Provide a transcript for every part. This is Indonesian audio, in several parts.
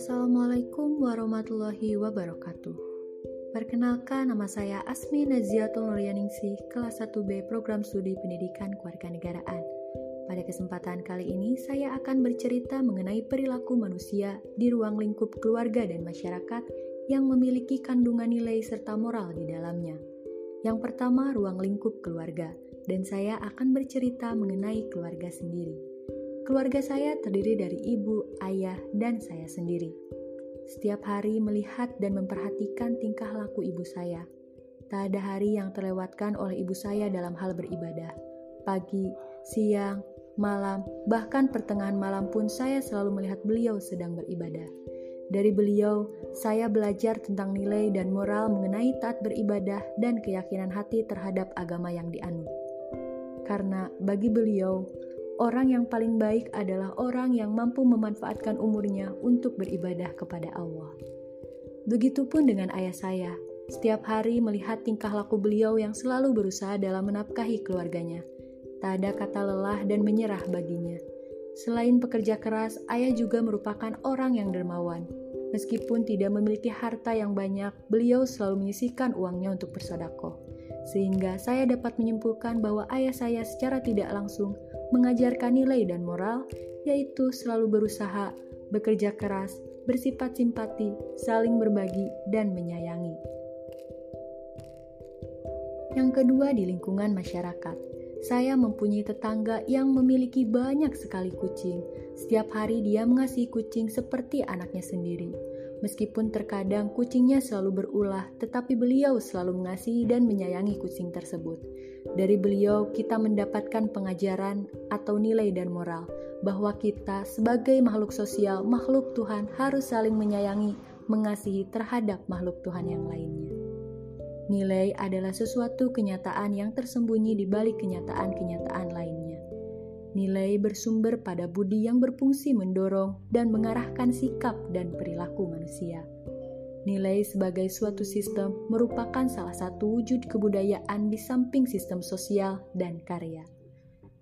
Assalamualaikum warahmatullahi wabarakatuh. Perkenalkan nama saya Asmi Naziatul Nuryaningsih, kelas 1B Program Studi Pendidikan Kewarganegaraan. Pada kesempatan kali ini, saya akan bercerita mengenai perilaku manusia di ruang lingkup keluarga dan masyarakat yang memiliki kandungan nilai serta moral di dalamnya. Yang pertama, ruang lingkup keluarga, dan saya akan bercerita mengenai keluarga sendiri. Keluarga saya terdiri dari ibu, ayah, dan saya sendiri. Setiap hari melihat dan memperhatikan tingkah laku ibu saya. Tak ada hari yang terlewatkan oleh ibu saya dalam hal beribadah. Pagi, siang, malam, bahkan pertengahan malam pun saya selalu melihat beliau sedang beribadah. Dari beliau, saya belajar tentang nilai dan moral mengenai taat beribadah dan keyakinan hati terhadap agama yang dianut. Karena bagi beliau, orang yang paling baik adalah orang yang mampu memanfaatkan umurnya untuk beribadah kepada Allah. Begitupun dengan ayah saya, setiap hari melihat tingkah laku beliau yang selalu berusaha dalam menafkahi keluarganya. Tak ada kata lelah dan menyerah baginya. Selain pekerja keras, ayah juga merupakan orang yang dermawan. Meskipun tidak memiliki harta yang banyak, beliau selalu menyisihkan uangnya untuk bersodakoh. Sehingga saya dapat menyimpulkan bahwa ayah saya secara tidak langsung mengajarkan nilai dan moral, yaitu selalu berusaha, bekerja keras, bersifat simpati, saling berbagi, dan menyayangi. Yang kedua, di lingkungan masyarakat, saya mempunyai tetangga yang memiliki banyak sekali kucing. Setiap hari, dia mengasihi kucing seperti anaknya sendiri. Meskipun terkadang kucingnya selalu berulah, tetapi beliau selalu mengasihi dan menyayangi kucing tersebut. Dari beliau, kita mendapatkan pengajaran atau nilai dan moral bahwa kita, sebagai makhluk sosial, makhluk Tuhan, harus saling menyayangi, mengasihi terhadap makhluk Tuhan yang lainnya. Nilai adalah sesuatu kenyataan yang tersembunyi di balik kenyataan-kenyataan lainnya. Nilai bersumber pada budi yang berfungsi mendorong dan mengarahkan sikap dan perilaku manusia. Nilai sebagai suatu sistem merupakan salah satu wujud kebudayaan di samping sistem sosial dan karya.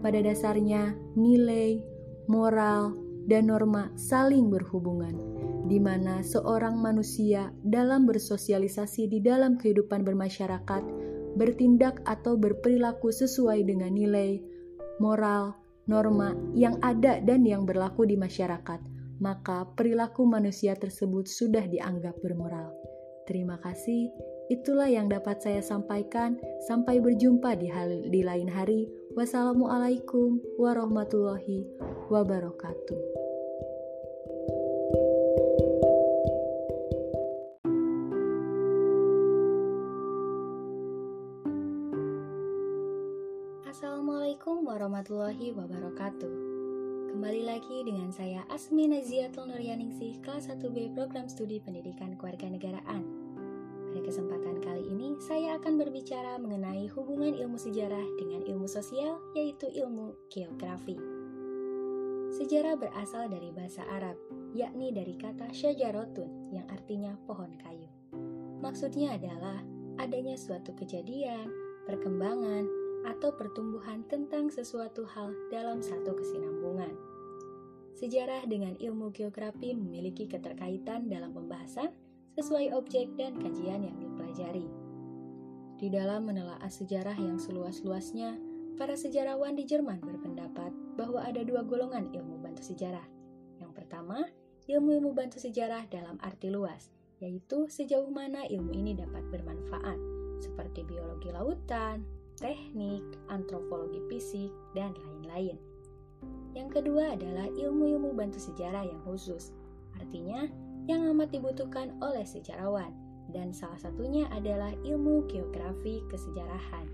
Pada dasarnya, nilai, moral, dan norma saling berhubungan, di mana seorang manusia dalam bersosialisasi di dalam kehidupan bermasyarakat bertindak atau berperilaku sesuai dengan nilai, moral, norma yang ada dan yang berlaku di masyarakat, maka perilaku manusia tersebut sudah dianggap bermoral. Terima kasih, itulah yang dapat saya sampaikan. Sampai berjumpa di, hal, di lain hari. Wassalamualaikum warahmatullahi wabarakatuh. Assalamualaikum warahmatullahi wabarakatuh. Kembali lagi dengan saya Asmi Naziatul Nuryaningsih, kelas 1B Program Studi Pendidikan Kewarganegaraan. Pada kesempatan kali ini, saya akan berbicara mengenai hubungan ilmu sejarah dengan ilmu sosial, yaitu ilmu geografi. Sejarah berasal dari bahasa Arab, yakni dari kata syajarotun, yang artinya pohon kayu. Maksudnya adalah adanya suatu kejadian, perkembangan, atau pertumbuhan tentang sesuatu hal dalam satu kesinambungan. Sejarah dengan ilmu geografi memiliki keterkaitan dalam pembahasan sesuai objek dan kajian yang dipelajari. Di dalam menelaah sejarah yang seluas-luasnya, para sejarawan di Jerman berpendapat bahwa ada dua golongan ilmu bantu sejarah. Yang pertama, ilmu-ilmu bantu sejarah dalam arti luas, yaitu sejauh mana ilmu ini dapat bermanfaat, seperti biologi lautan, teknik, antropologi fisik, dan lain-lain. Yang kedua adalah ilmu-ilmu bantu sejarah yang khusus, artinya yang amat dibutuhkan oleh sejarawan, dan salah satunya adalah ilmu geografi kesejarahan.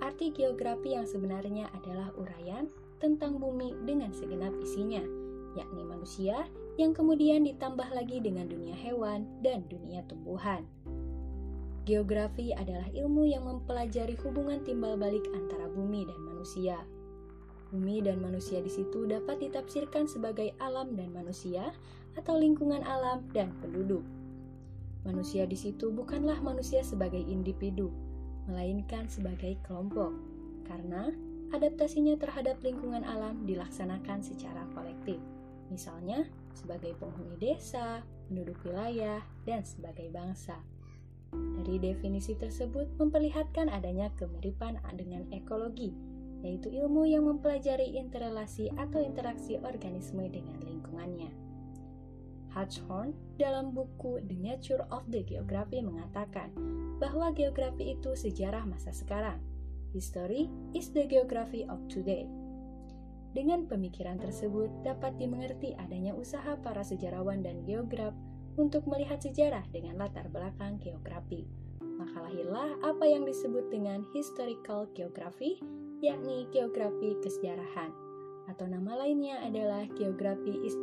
Arti geografi yang sebenarnya adalah uraian tentang bumi dengan segenap isinya, yakni manusia yang kemudian ditambah lagi dengan dunia hewan dan dunia tumbuhan. Geografi adalah ilmu yang mempelajari hubungan timbal balik antara bumi dan manusia. Bumi dan manusia di situ dapat ditafsirkan sebagai alam dan manusia, atau lingkungan alam dan penduduk. Manusia di situ bukanlah manusia sebagai individu, melainkan sebagai kelompok, karena adaptasinya terhadap lingkungan alam dilaksanakan secara kolektif. misalnya sebagai penghuni desa, penduduk wilayah, dan sebagai bangsa. Dari definisi tersebut memperlihatkan adanya kemiripan dengan ekologi, yaitu ilmu yang mempelajari interrelasi atau interaksi organisme dengan lingkungannya. Hodgson dalam buku The Nature of the Geography mengatakan bahwa geografi itu sejarah masa sekarang. History is the geography of today. Dengan pemikiran tersebut dapat dimengerti adanya usaha para sejarawan dan geograf untuk melihat sejarah dengan latar belakang geografi. Maka lahirlah apa yang disebut dengan historical geography, yakni geografi kesejarahan, atau nama lainnya adalah geografi is.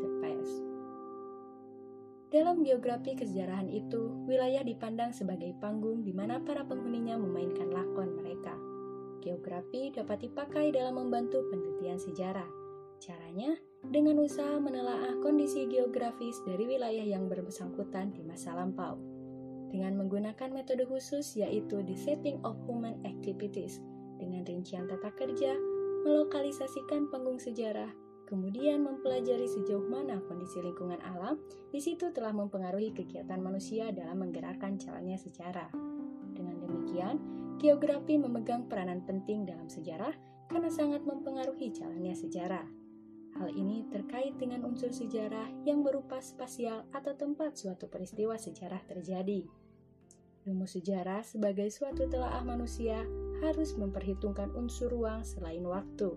Dalam geografi kesejarahan itu, wilayah dipandang sebagai panggung di mana para penghuninya memainkan lakon mereka. Geografi dapat dipakai dalam membantu penelitian sejarah. Caranya dengan usaha menelaah kondisi geografis dari wilayah yang bersangkutan di masa lampau. Dengan menggunakan metode khusus yaitu the setting of human activities dengan rincian tata kerja, melokalisasikan panggung sejarah, kemudian mempelajari sejauh mana kondisi lingkungan alam, di situ telah mempengaruhi kegiatan manusia dalam menggerakkan jalannya sejarah. Dengan demikian, geografi memegang peranan penting dalam sejarah karena sangat mempengaruhi jalannya sejarah. Hal ini terkait dengan unsur sejarah yang berupa spasial atau tempat suatu peristiwa sejarah terjadi. Ilmu sejarah sebagai suatu telaah manusia harus memperhitungkan unsur ruang selain waktu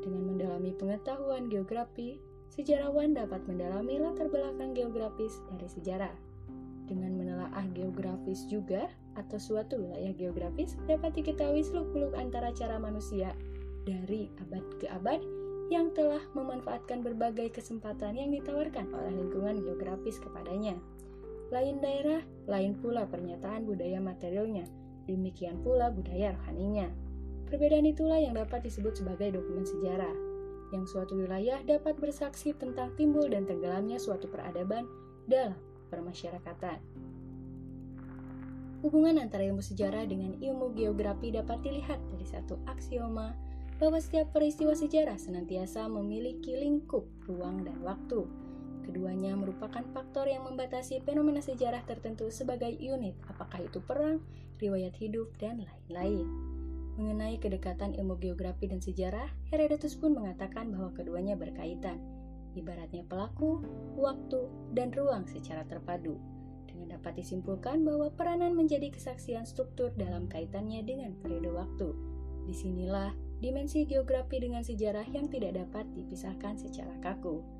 dengan mendalami pengetahuan geografi, sejarawan dapat mendalami latar belakang geografis dari sejarah. Dengan menelaah geografis juga, atau suatu wilayah geografis dapat diketahui seluk-beluk antara cara manusia dari abad ke abad yang telah memanfaatkan berbagai kesempatan yang ditawarkan oleh lingkungan geografis kepadanya. Lain daerah, lain pula pernyataan budaya materialnya, demikian pula budaya rohaninya. Perbedaan itulah yang dapat disebut sebagai dokumen sejarah, yang suatu wilayah dapat bersaksi tentang timbul dan tenggelamnya suatu peradaban dalam permasyarakatan. Hubungan antara ilmu sejarah dengan ilmu geografi dapat dilihat dari satu aksioma bahwa setiap peristiwa sejarah senantiasa memiliki lingkup ruang dan waktu. Keduanya merupakan faktor yang membatasi fenomena sejarah tertentu sebagai unit, apakah itu perang, riwayat hidup, dan lain-lain. Mengenai kedekatan ilmu geografi dan sejarah, Herodotus pun mengatakan bahwa keduanya berkaitan, ibaratnya pelaku, waktu, dan ruang secara terpadu. Dengan dapat disimpulkan bahwa peranan menjadi kesaksian struktur dalam kaitannya dengan periode waktu. Di sinilah dimensi geografi dengan sejarah yang tidak dapat dipisahkan secara kaku.